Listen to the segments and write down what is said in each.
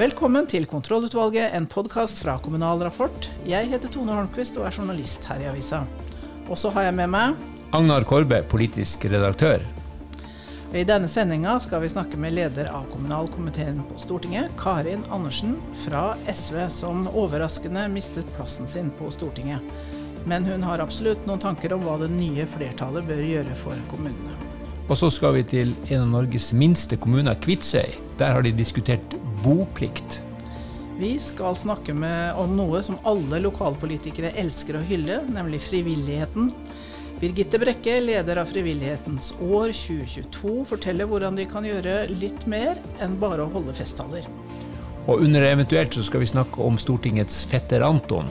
Velkommen til Kontrollutvalget, en podkast fra Kommunal Rapport. Jeg heter Tone Holmquist og er journalist her i avisa. Og så har jeg med meg Agnar Korbe, politisk redaktør. I denne sendinga skal vi snakke med leder av kommunalkomiteen på Stortinget, Karin Andersen fra SV, som overraskende mistet plassen sin på Stortinget. Men hun har absolutt noen tanker om hva det nye flertallet bør gjøre for kommunene. Og så skal vi til en av Norges minste kommuner, Kvitsøy. Der har de diskutert boplikt. Vi skal snakke med, om noe som alle lokalpolitikere elsker å hylle, nemlig frivilligheten. Birgitte Brekke, leder av Frivillighetens år 2022, forteller hvordan de kan gjøre litt mer enn bare å holde festtaler. Og under eventuelt så skal vi snakke om Stortingets fetter Anton.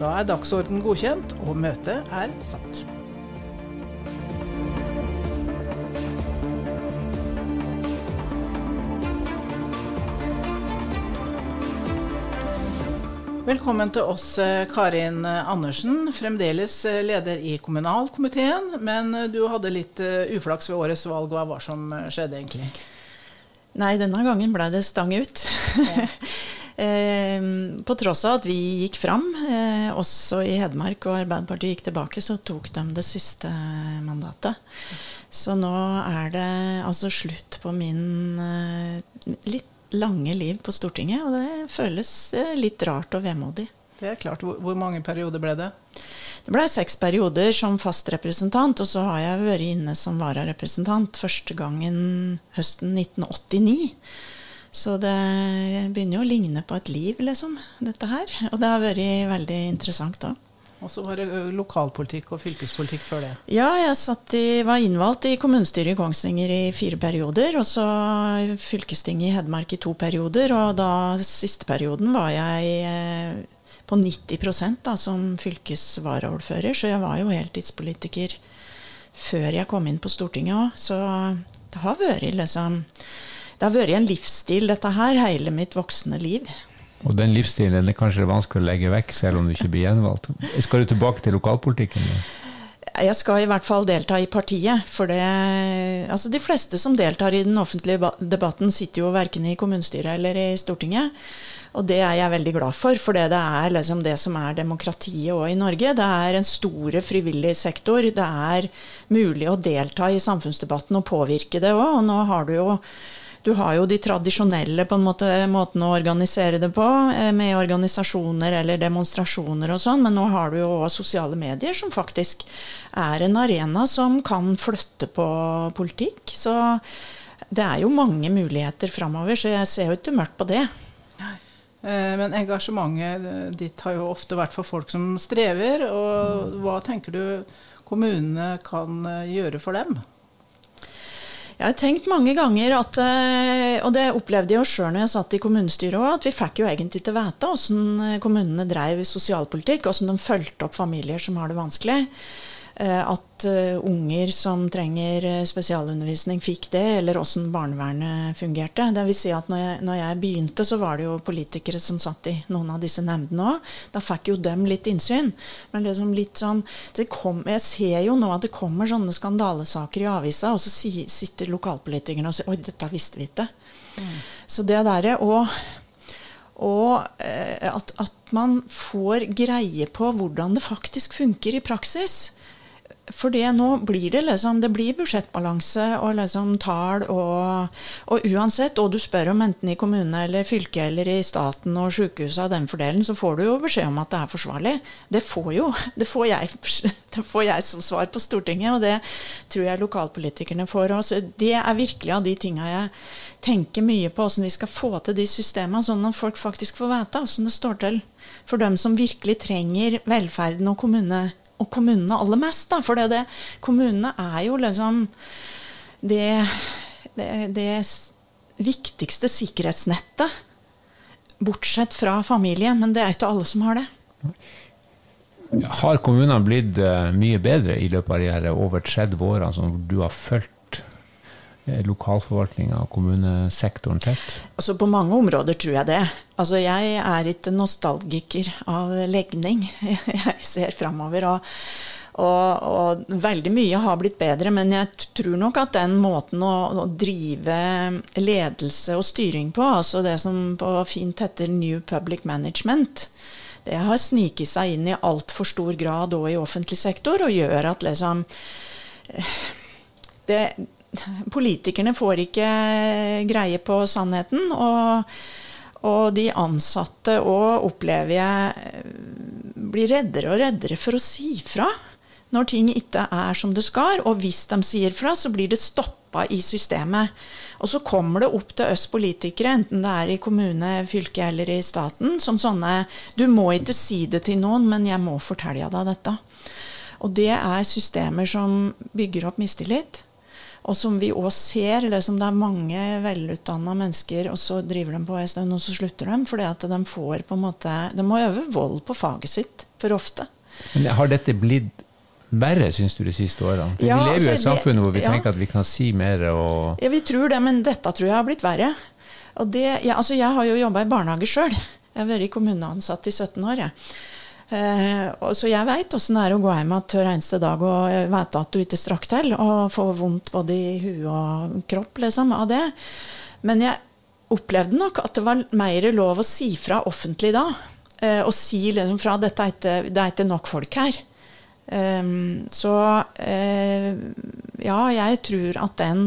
Da er dagsorden godkjent, og møtet er satt. Velkommen til oss, eh, Karin Andersen, fremdeles eh, leder i kommunalkomiteen. Men eh, du hadde litt uflaks ved årets valg. Hva var som skjedde egentlig? Nei, denne gangen ble det stang ut. Ja. på tross av at vi gikk fram, også i Hedmark, og Arbeiderpartiet gikk tilbake, så tok de det siste mandatet. Så nå er det altså slutt på min litt lange liv på Stortinget, og det føles eh, litt rart og vemodig. Det er klart. Hvor mange perioder ble det? Det ble seks perioder som fast representant, og så har jeg vært inne som vararepresentant første gangen høsten 1989. Så det begynner jo å ligne på et liv, liksom, dette her. Og det har vært veldig interessant òg. Og så var det lokalpolitikk og fylkespolitikk før det? Ja, jeg i, var innvalgt i kommunestyret i Kongsvinger i fire perioder. Og så fylkestinget i Hedmark i to perioder. Og da siste perioden var jeg eh, på 90 da, som fylkesvaraordfører. Så jeg var jo heltidspolitiker før jeg kom inn på Stortinget òg. Så det har vært liksom Det har vært en livsstil, dette her, hele mitt voksne liv. Og den livsstilen er kanskje vanskelig å legge vekk, selv om du ikke blir gjenvalgt. Skal du tilbake til lokalpolitikken? Jeg skal i hvert fall delta i partiet. For det, altså de fleste som deltar i den offentlige debatten, sitter jo verken i kommunestyret eller i Stortinget. Og det er jeg veldig glad for, for det er liksom det som er demokratiet òg i Norge. Det er en store frivillig sektor. Det er mulig å delta i samfunnsdebatten og påvirke det òg. Og nå har du jo du har jo de tradisjonelle på en måte, måten å organisere det på, eh, med organisasjoner eller demonstrasjoner og sånn, men nå har du jo òg sosiale medier, som faktisk er en arena som kan flytte på politikk. Så det er jo mange muligheter framover, så jeg ser jo ikke mørkt på det. Eh, men engasjementet ditt har jo ofte vært for folk som strever. og Hva tenker du kommunene kan eh, gjøre for dem? Jeg har tenkt mange ganger at, eh, og det opplevde jeg jo sjøl når jeg satt i kommunestyret òg, at vi fikk jo egentlig til vite åssen eh, kommunene dreiv sosialpolitikk, åssen de fulgte opp familier som har det vanskelig. Eh, at uh, unger som trenger uh, spesialundervisning, fikk det, eller åssen barnevernet fungerte. Det vil si at når jeg, når jeg, begynte, så var det jo politikere som satt i noen av disse nemndene òg. Da fikk jo dem litt innsyn. Men liksom litt sånn kom, Jeg ser jo nå at det kommer sånne skandalesaker i avisa, og så si, sitter lokalpolitikerne og sier Oi, dette visste vi ikke. Mm. Så det derre og og at, at, man får greie på hvordan det faktisk funker i praksis. For nå blir det liksom Det blir budsjettbalanse og liksom tall og, og uansett, og du spør om enten i kommune eller fylke eller i staten og sykehuset av den fordelen, så får du jo beskjed om at det er forsvarlig. Det får jo det får jeg, det får jeg som svar på Stortinget, og det tror jeg lokalpolitikerne får òg. Det er virkelig av de tinga jeg tenker mye på, åssen vi skal få til de systemene, sånn at folk faktisk får vite åssen det står til for dem som virkelig trenger velferden og kommune og kommunene aller mest. For kommunene er jo liksom det, det, det viktigste sikkerhetsnettet. Bortsett fra familie, men det er ikke alle som har det. Har kommunene blitt eh, mye bedre i løpet av de over 30 årene som du har fulgt lokalforvaltninga og kommunesektoren tett? Altså På mange områder tror jeg det. Altså Jeg er ikke nostalgiker av legning. Jeg ser framover. Og, Og, og, veldig mye har blitt bedre, men jeg tror nok at den måten å, å, drive ledelse og styring på, altså det som på fint heter New Public Management, det har sniket seg inn i altfor stor grad òg i offentlig sektor, og gjør at liksom det, Politikerne får ikke greie på sannheten. og og de ansatte òg opplever jeg blir reddere og reddere for å si fra når ting ikke er som det skal. Og hvis de sier fra, så blir det stoppa i systemet. Og så kommer det opp til oss politikere, enten det er i kommune, fylke eller i staten, som sånne Du må ikke si det til noen, men jeg må fortelle deg dette. Og det er systemer som bygger opp mistillit. Og som vi òg ser, eller som det er mange velutdanna mennesker, og så driver de på en stund, og så slutter de. Fordi at de får på en måte De må øve vold på faget sitt for ofte. Men har dette blitt verre, syns du, de siste årene? Ja, vi lever jo i et altså, samfunn hvor vi ja. tenker at vi kan si mer og Ja, vi tror det, men dette tror jeg har blitt verre. Og det, ja, altså jeg har jo jobba i barnehage sjøl. Jeg har vært kommuneansatt i 17 år. Jeg. Eh, så jeg veit åssen det er å gå hjem igjen hver eneste dag og vite at du ikke strakk til, og få vondt både i huet og kropp liksom, av det. Men jeg opplevde nok at det var mer lov å si fra offentlig da. Eh, og si liksom fra ikke, det er ikke nok folk her. Så ja, jeg tror at den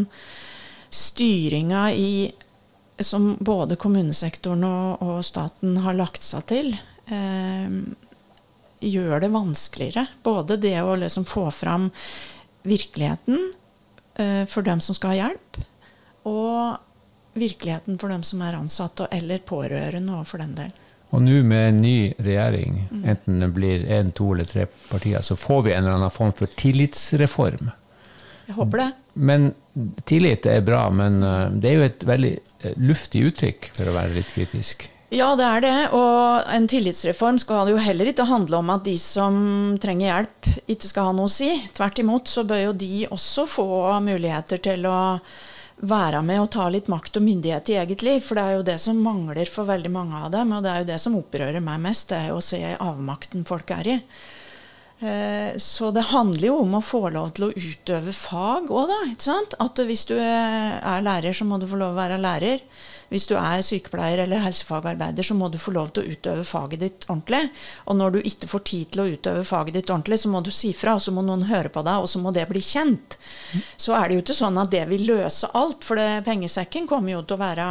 styringa i som både kommunesektoren og, og, staten har lagt seg til, gjør det vanskeligere. Både det å liksom få fram virkeligheten eh, for dem som skal ha hjelp, og virkeligheten for dem som er ansatte eller pårørende, og for den del. Og nå med en ny regjering, mm. enten det blir én, to eller tre partier, så får vi en eller annen form for tillitsreform. Jeg håper det. Men tillit er bra, men eh, det er jo et veldig eh, luftig uttrykk, for å være litt kritisk. Ja, det er det. Og en tillitsreform skal jo heller ikke handle om at de som trenger hjelp, ikke skal ha noe å si. Tvert imot så bør jo de også få muligheter til å være med og ta litt makt og myndighet i eget liv. For det er jo det som mangler for veldig mange av dem. Og det er jo det som opprører meg mest, det er jo å se avmakten folk er i. Eh, så det handler jo om å få lov til å utøve fag òg, da. At hvis du er lærer, så må du få lov å være lærer. Hvis du er sykepleier eller helsefagarbeider, så må du få lov til å utøve faget ditt ordentlig. Og når du ikke får tid til å utøve faget ditt ordentlig, så må du si fra, og så må noen høre på deg, og så må det bli kjent. Så er det jo ikke sånn at det vil løse alt, for det, pengesekken kommer jo til å være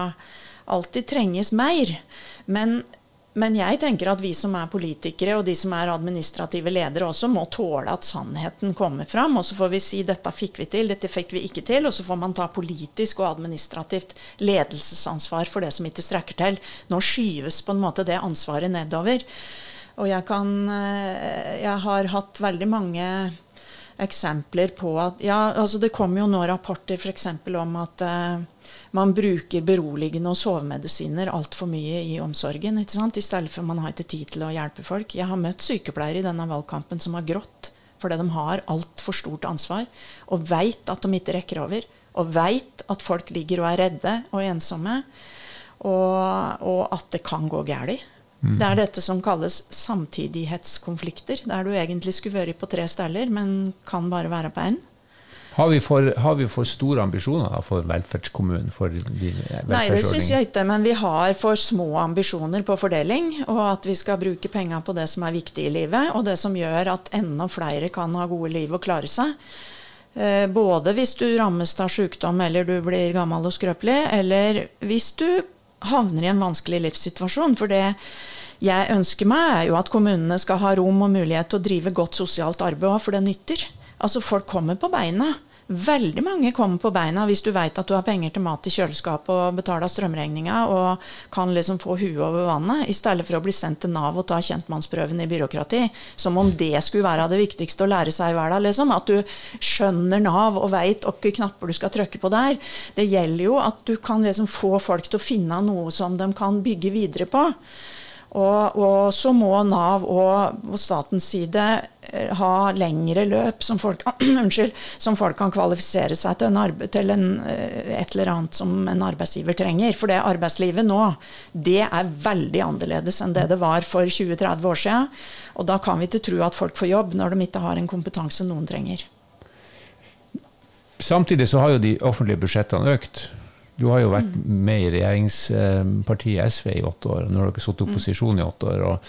alltid trenges mer. Men men jeg tenker at vi som er politikere, og de som er administrative ledere også, må tåle at sannheten kommer fram. Og så får vi si dette fikk vi til, dette fikk vi ikke til. Og så får man ta politisk og administrativt ledelsesansvar for det som ikke strekker til. Nå skyves på en måte det ansvaret nedover. Og jeg kan eh, Jeg har hatt veldig mange eksempler på at Ja, altså det kom jo nå rapporter f.eks. om at uh, man bruker beroligende og sovemedisiner altfor mye i omsorgen. ikke sant? I stedet for man har ikke tid til å hjelpe folk. Jeg har møtt sykepleiere i denne valgkampen som har grått fordi de har altfor stort ansvar og veit at de ikke rekker over. Og veit at folk ligger og er redde og ensomme, og, og at det kan gå galt. Mm. Det er dette som kalles samtidighetskonflikter, der du egentlig skulle vært på tre steder, men kan bare være på én. Har vi, for, har vi for store ambisjoner da, for velferdskommunen? For Nei, det syns jeg ikke. Men vi har for små ambisjoner på fordeling. Og at vi skal bruke penga på det som er viktig i livet, og det som gjør at enda flere kan ha gode liv og klare seg. Eh, både hvis du rammes av sykdom eller du blir gammel og skrøpelig, eller hvis du havner i en vanskelig livssituasjon. For det jeg ønsker meg, er jo at kommunene skal ha rom og mulighet til å drive godt sosialt arbeid òg, for det nytter. Altså, folk kommer på beina. Veldig mange kommer på beina hvis du veit at du har penger til mat i kjøleskapet og betaler strømregninga og kan liksom få huet over vannet, i stedet for å bli sendt til Nav og ta kjentmannsprøven i byråkrati. Som om det skulle være det viktigste å lære seg i verden. Liksom. At du skjønner Nav og veit hvilke knapper du skal trykke på der. Det gjelder jo at du kan liksom få folk til å finne noe som de kan bygge videre på. Og, og så må Nav og, og statens side eh, ha lengre løp som folk, unnskyld, som folk kan kvalifisere seg til, en til en, eh, et eller annet som en arbeidsgiver trenger. For det arbeidslivet nå, det er veldig annerledes enn det det var for 20-30 år siden. Og da kan vi ikke tro at folk får jobb når de ikke har en kompetanse noen trenger. Samtidig så har jo de offentlige budsjettene økt. Du har jo vært med i regjeringspartiet SV i åtte år. Nå har dere sittet i opposisjon i åtte år. og,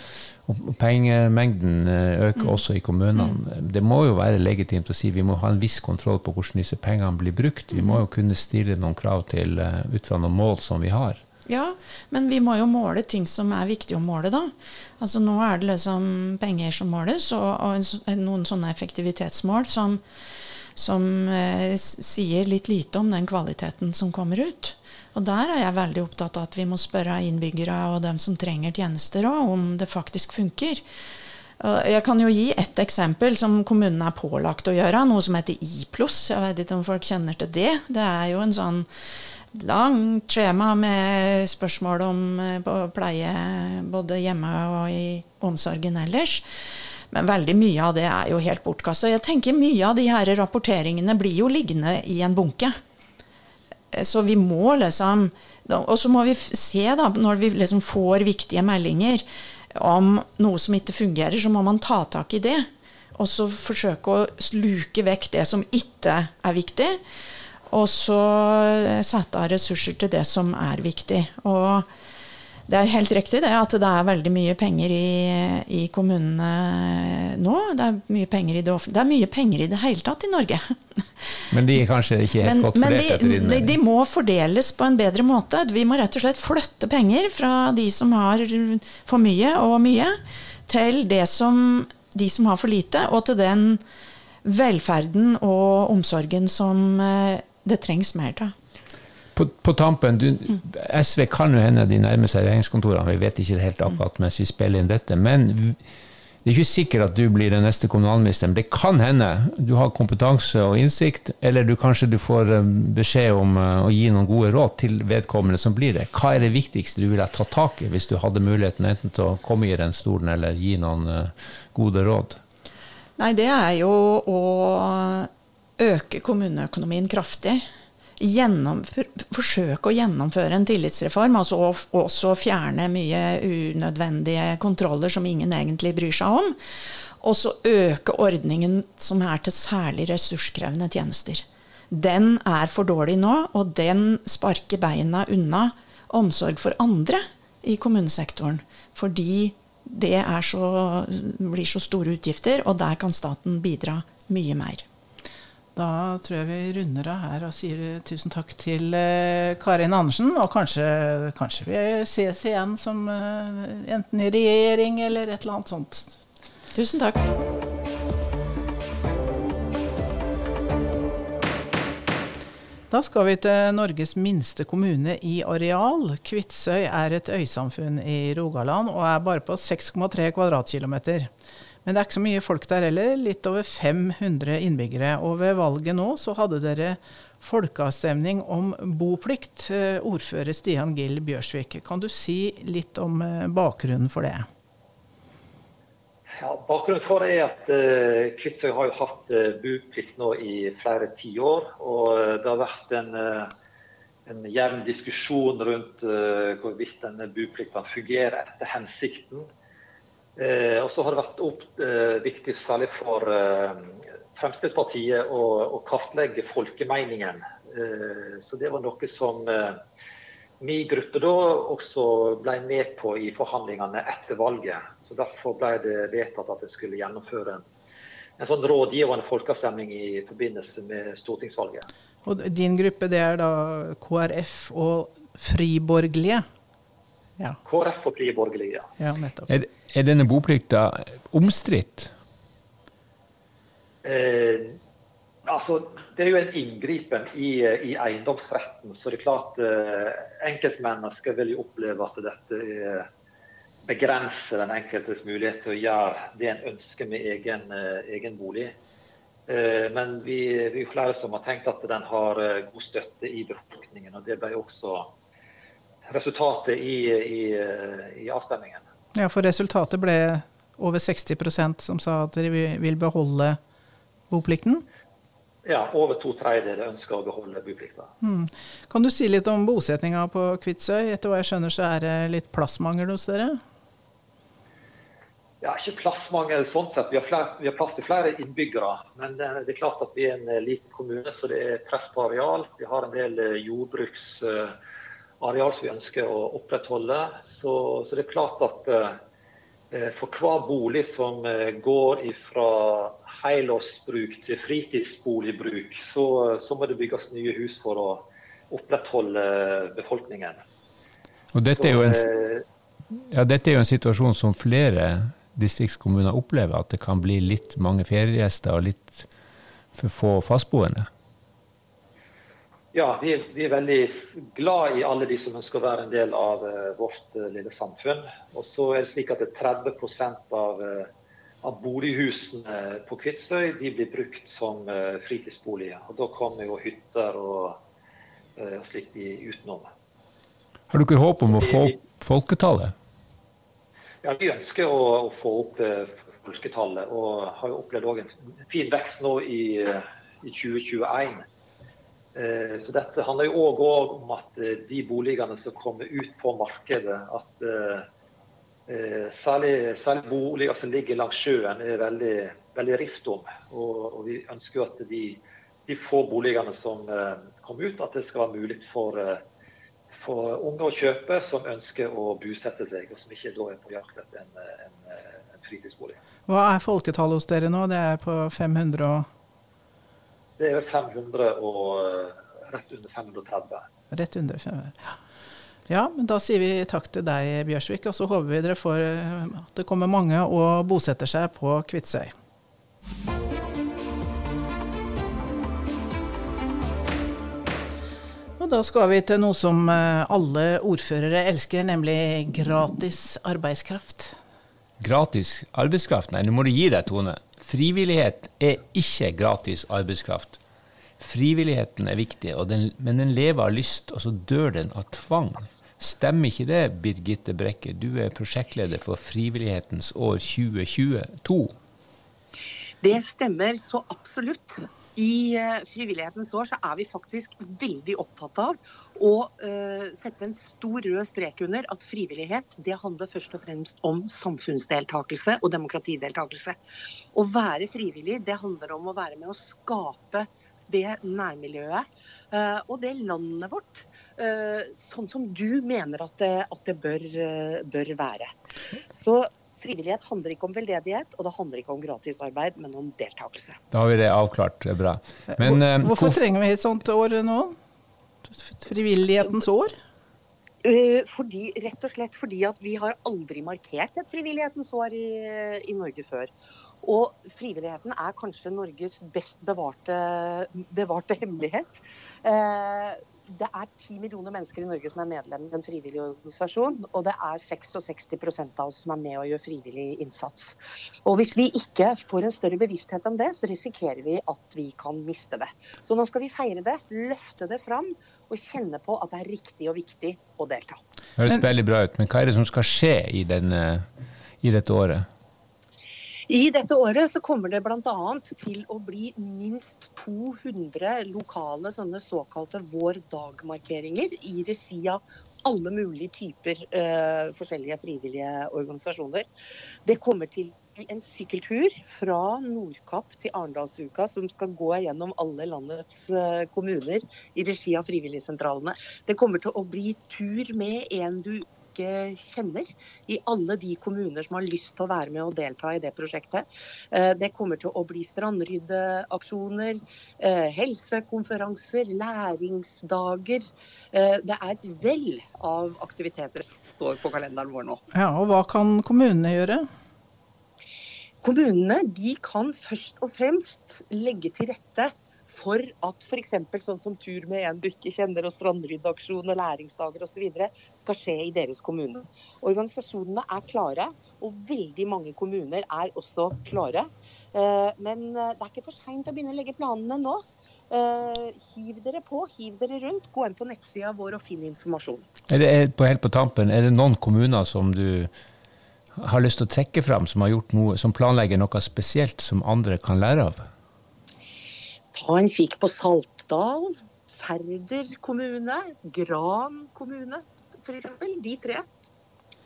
og Pengemengden eh, øker også i kommunene. Det må jo være legitimt å si vi må ha en viss kontroll på hvordan disse pengene blir brukt. Vi må jo kunne stille noen krav til eh, ut fra noen mål som vi har. Ja, men vi må jo måle ting som er viktig å måle, da. Altså Nå er det liksom penger som måles, og, og noen sånne effektivitetsmål som som eh, sier litt lite om den kvaliteten som kommer ut. Og der er jeg veldig opptatt av at vi må spørre innbyggere og dem som trenger tjenester òg, om det faktisk funker. Jeg kan jo gi ett eksempel som kommunen er pålagt å gjøre, noe som heter IPLOS. Jeg vet ikke om folk kjenner til det. Det er jo en sånn langt skjema med spørsmål om eh, pleie både hjemme og i omsorgen ellers. Men veldig mye av det er jo helt bortkasta. Jeg tenker mye av de her rapporteringene blir jo liggende i en bunke. Så vi må liksom Og så må vi se, da, når vi liksom får viktige meldinger om noe som ikke fungerer, så må man ta tak i det. Og så forsøke å sluke vekk det som ikke er viktig. Og så sette av ressurser til det som er viktig. Og det er helt riktig det, at det er veldig mye penger i, i kommunene nå. Det er mye penger i det offentlige. Det er mye penger i det hele tatt i Norge. Men de er kanskje ikke helt men, godt fordelt etter din mening? De må fordeles på en bedre måte. Vi må rett og slett flytte penger fra de som har for mye og mye, til som, de som har for lite, og til den velferden og omsorgen som eh, det trengs mer av på, på, tampen, du, SV kan jo hende de nærmer seg regjeringskontorene, vi vet ikke helt akkurat mens vi spiller inn dette. Men det er ikke sikkert at du blir den neste kommunalministeren. Det kan hende du har kompetanse og innsikt, eller du, kanskje du får eh, beskjed om eh, å gi noen gode råd til vedkommende som blir det. Hva er det viktigste du ville tatt tak i hvis du hadde muligheten enten til å komme i den stolen eller gi noen eh, gode råd? Nei, det er jo å øke kommuneøkonomien kraftig forsøke å gjennomføre en tillitsreform, altså også fjerne mye unødvendige kontroller som ingen egentlig bryr seg om. Og så øke ordningen som er til særlig ressurskrevende tjenester. Den er for dårlig nå, og den sparker beina unna omsorg for andre i kommunesektoren. Fordi det så, blir så store utgifter, og der kan staten bidra mye mer. Da tror jeg vi runder av her og sier tusen takk til eh, Karin Andersen. Og kanskje, kanskje, vi ses igjen som eh, enten i regjering eller et eller annet sånt. Tusen takk. Da skal vi til Norges minste kommune i areal. Kvitsøy er et øysamfunn i Rogaland og er bare på 6,3 kvadratkilometer. Men det er ikke så mye folk der heller. Litt over 500 innbyggere. Og ved valget nå så hadde dere folkeavstemning om boplikt. Eh, ordfører Stian Gill Bjørsvik, kan du si litt om eh, bakgrunnen for det? Ja, bakgrunnen for det er at uh, Kvitsøy har jo hatt uh, boplikt nå i flere tiår. Og uh, det har vært en, en jevn diskusjon rundt hvorvidt denne boplikten fungerer etter hensikten. Eh, og så har det vært opp, eh, viktig særlig for eh, Fremskrittspartiet å, å, kartlegge folkemeningen. Eh, så det var noe som eh, min gruppe da også ble med på i forhandlingene etter valget. Så Derfor ble det vedtatt at det skulle gjennomføre en, en sånn rådgivende folkeavstemning i forbindelse med stortingsvalget. Og Din gruppe det er da KrF og Friborgerlige? Ja. KrF og Friborgerlige, ja. ja nettopp. Er, er denne boplikta omstridt? Eh, altså, det er jo en inngripen i, i eiendomsretten. Så det er klart eh, enkeltmennesker vil jo oppleve at dette begrenser den enkeltes mulighet til å gjøre det en ønsker med egen, eh, egen bolig. Eh, men vi, vi, er flere som har tenkt at den har eh, god støtte i befolkningen. og Det ble også resultatet i, i, i avstemningen. Ja, for resultatet ble over 60% som sa at de vil beholde boplikten? Ja, over to tredjedeler ønsker å beholde boplikta. Mm. Kan du si litt om bosettinga på Kvitsøy? Etter hva jeg skjønner så er det litt plassmangel hos dere? Ja, ikke plassmangel sånn sett. Vi har, flere, vi har, plass til flere innbyggere. Men det er klart at vi er en liten kommune, så det er press på areal. Vi har en del eh, jordbruksareal som vi ønsker å opprettholde. Så, så det er klart at eh, for hver bolig som går fra helårsbruk til fritidsboligbruk, så, så, må det bygges nye hus for å opprettholde befolkningen. Og dette er, en, ja, dette er jo en situasjon som flere distriktskommuner opplever, at det kan bli litt mange feriegjester og litt for få fastboende? Ja, vi vi er, veldig glad i alle de som ønsker å være en del av uh, vårt uh, lille samfunn. Og så er det slik at det 30 av uh, at bolighusene på Kvitsøy de blir brukt som fritidsboliger. Og Da kommer jo hytter og uh, slikt utenom. Har dere håp om å få opp folketallet? Ja, Vi ønsker å, å få opp folketallet. Og har jo opplevd en fin vekst nå i, i 2021. Så dette handler jo òg om at de boligene som kommer ut på markedet, at Eh, særlig, særlig, boliger som ligger langs sjøen, er veldig, veldig rift om. Og, og, vi ønsker jo at de, de få boligene som eh, kommer ut, at det skal være mulig for, eh, for, unge å kjøpe som ønsker å bosette seg, og som ikke da er på jakt etter en, en, en fritidsbolig. Hva er folketallet hos dere nå? Det er på 500 og Det er 500 og rett under 530. Rett under 500, ja. Ja, men da sier vi takk til deg, Bjørsvik, og så håper vi dere får eh, at det kommer mange og bosetter seg på Kvitsøy. Og da skal vi til noe som eh, alle ordførere elsker, nemlig gratis arbeidskraft. Gratis arbeidskraft? Nei, nå må du gi deg, Tone. Frivillighet er ikke gratis arbeidskraft. Frivilligheten er viktig, den, men den lever av lyst, og så dør den av tvang. Stemmer ikke det, Birgitte Brekke? Du er prosjektleder for Frivillighetens år 2022. Det stemmer så absolutt. I eh, Frivillighetens år så er vi faktisk veldig opptatt av å uh, sette en stor rød strek under at frivillighet det handler først og fremst om samfunnsdeltakelse og demokratideltakelse. Å være frivillig det handler om å være med å skape det nærmiljøet uh, og det landet vårt Eh, sånn som du mener at det, at det bør, eh, bør, være. Så frivillighet handler ikke om veldedighet, og det handler ikke om gratisarbeid, men om deltakelse. Da har vi det avklart. Det er bra. Men, Hvor, hvorfor hvorfor trenger vi et sånt år nå? Frivillighetens år? Fordi, rett og slett fordi at vi har aldri markert et frivillighetens år i, i Norge før. Og frivilligheten er kanskje Norges best bevarte, bevarte hemmelighet. Eh, det er ti millioner mennesker i Norge som er medlem i en frivillig organisasjon. Og det er 66% av oss som er med og gjør frivillig innsats. Og hvis vi ikke får en større bevissthet om det, så risikerer vi at vi kan miste det. Så nå skal vi feire det, løfte det fram og kjenne på at det er riktig og viktig å delta. Det høres veldig bra ut, men hva er det som skal skje i, denne, i dette året? I dette året så kommer det bl.a. til å bli minst 200 lokale sånne såkalte Vår dag-markeringer i regi av alle mulige typer uh, forskjellige frivillige organisasjoner. Det kommer til en sykkeltur fra Nordkapp til Arendalsuka som skal gå gjennom alle landets uh, kommuner i regi av frivilligsentralene. Det kommer til å bli tur med en du ikke kjenner, i alle de kommuner som har lyst til å være med og delta i det prosjektet. Eh, det kommer til å bli strandryddeaksjoner, eh, helsekonferanser, læringsdager. Eh, det er et vell av aktiviteter som står på kalenderen vår nå. Ja, og Hva kan kommunene gjøre? Kommunene de kan først og fremst legge til rette for at f.eks. sånn som tur med en du ikke kjenner, og strandryddeaksjon og læringsdager osv. skal skje i deres kommune. Organisasjonene er klare, og veldig mange kommuner er også klare. Eh, men eh, det er ikke for seint å begynne å legge planene nå. Eh, hiv dere på, hiv dere rundt. Gå inn på nettsida vår og finn informasjon. Er det, på, helt på tampen, er det noen kommuner som du har lyst til å trekke fram, som, noe, som planlegger noe spesielt som andre kan lære av? Ta en kikk på Saltdal, Færder kommune, Gran kommune f.eks. De tre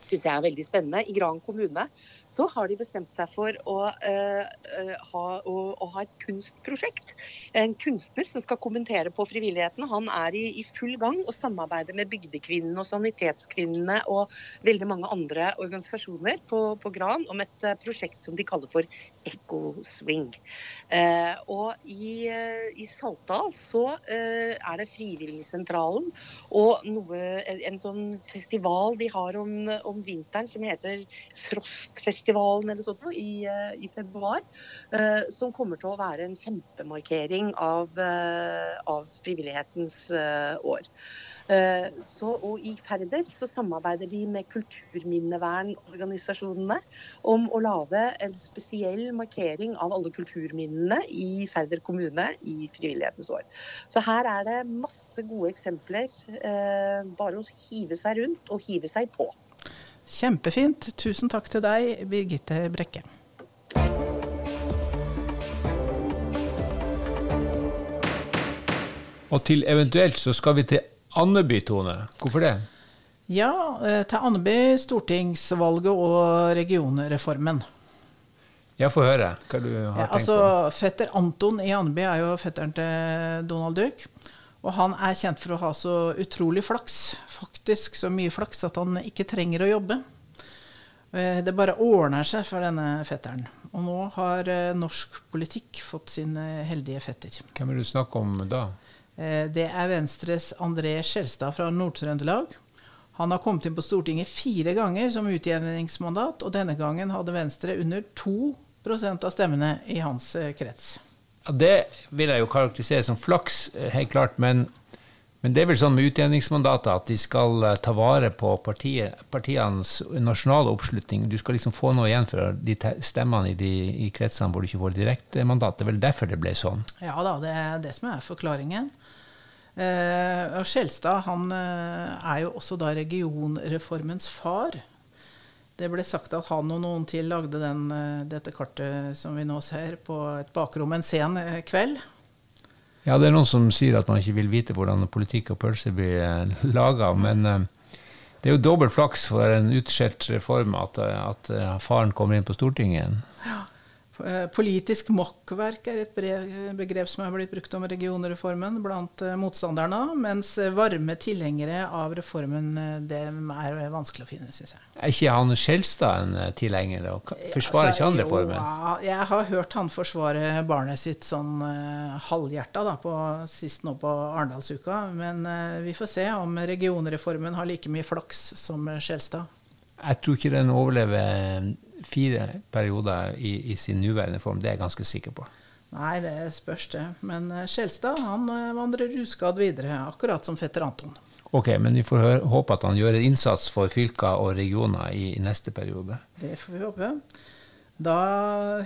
syns jeg er veldig spennende. I Gran kommune så har de bestemt seg for å, uh, ha, å, å, ha, et kunstprosjekt. En kunstner som skal kommentere på frivilligheten. Han er i, i full gang og samarbeider med Bygdekvinnene og Sanitetskvinnene og veldig mange andre organisasjoner på, på Gran om et uh, prosjekt som de kaller for Echo Swing. Uh, og i, i Saltdal så er det Frivilligsentralen og noe, en sånn festival de har om, om vinteren som heter Frostfestivalen eller sånt i, eh, i februar. Eh, som kommer til å være en kjempemarkering av, eh, av frivillighetens år. Så, og I Færder så samarbeider de med kulturminnevernorganisasjonene om å lage en spesiell markering av alle kulturminnene i Færder kommune i frivillighetens år. Så her er det masse gode eksempler. Bare å hive seg rundt og hive seg på. Kjempefint. Tusen takk til deg, Birgitte Brekke. Og til eventuelt så skal vi til Andeby, Tone. Hvorfor det? Ja, eh, til Andeby, stortingsvalget og regionreformen. Jeg får høre hva du har ja, tenkt altså, på. Fetter Anton i Andeby er jo fetteren til Donald Duck. Og han er kjent for å ha så utrolig flaks, faktisk så mye flaks at han ikke trenger å jobbe. Eh, det bare ordner seg for denne fetteren. Og nå har eh, norsk politikk fått sin heldige fetter. Hvem vil du snakke om da? Det er Venstres André Skjelstad fra Nord-Trøndelag. Han har kommet inn på Stortinget fire ganger som utjevningsmandat, og denne gangen hadde Venstre under 2% av stemmene i hans krets. Ja, det vil jeg jo karakterisere som flaks, eh, helt klart. Men, men det er vel sånn med utjevningsmandater at de skal eh, ta vare på partiet, partienes nasjonale oppslutning. Du skal liksom få noe igjen for de stemmene i, de, i kretsene hvor du ikke får direktemandat. Det er vel derfor det ble sånn? Ja da, det er det som er forklaringen. Eh, og Skjelstad han eh, er jo også da regionreformens far. Det ble sagt at han og noen til lagde den, eh, dette kartet som vi nå ser, på et bakrom en sen kveld. Ja, det er noen som sier at man ikke vil vite hvordan politikk og pølse blir laga. Men det er jo dobbelt flaks for en utskjelt reform at, at faren kommer inn på Stortinget. Ja. Eh, politisk makkverk er et begrep som er blitt brukt om regionreformen blant eh, motstanderne, mens varme tilhengere av reformen eh, det er vanskelig å finne, syns jeg. Er ikke han Skjelstad en tilhenger, og forsvarer altså, ikke han reformen? Jo, jeg har hørt han forsvare barnet sitt sånn halvhjerta da, på, sist nå på Arendalsuka, men vi får se om regionreformen har like mye flaks som Skjelstad. Jeg tror ikke den overlever fire perioder i, i sin nåværende form. Det er jeg ganske sikker på. Nei, det spørs det. Men eh, Skjelstad han eh, vandrer uskadd videre, akkurat som fetter Anton. Ok, men vi får høre, håpe at han gjør en innsats for fylker og regioner i, i, neste periode. Det får vi håpe. Da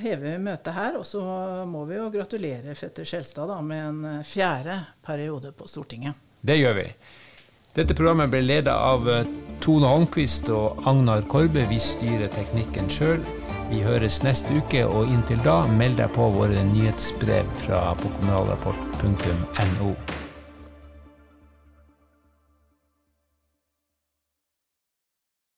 hever vi møtet her, og så må vi jo gratulere fetter Skjelstad da, med en eh, fjerde periode på Stortinget. Det gjør vi. Dette programmet ble ledet av eh, Tone Holmquist og Agnar Korbe. Vi styrer teknikken sjøl. Vi høres neste uke, og inntil da, meld deg på våre nyhetsbrev fra på.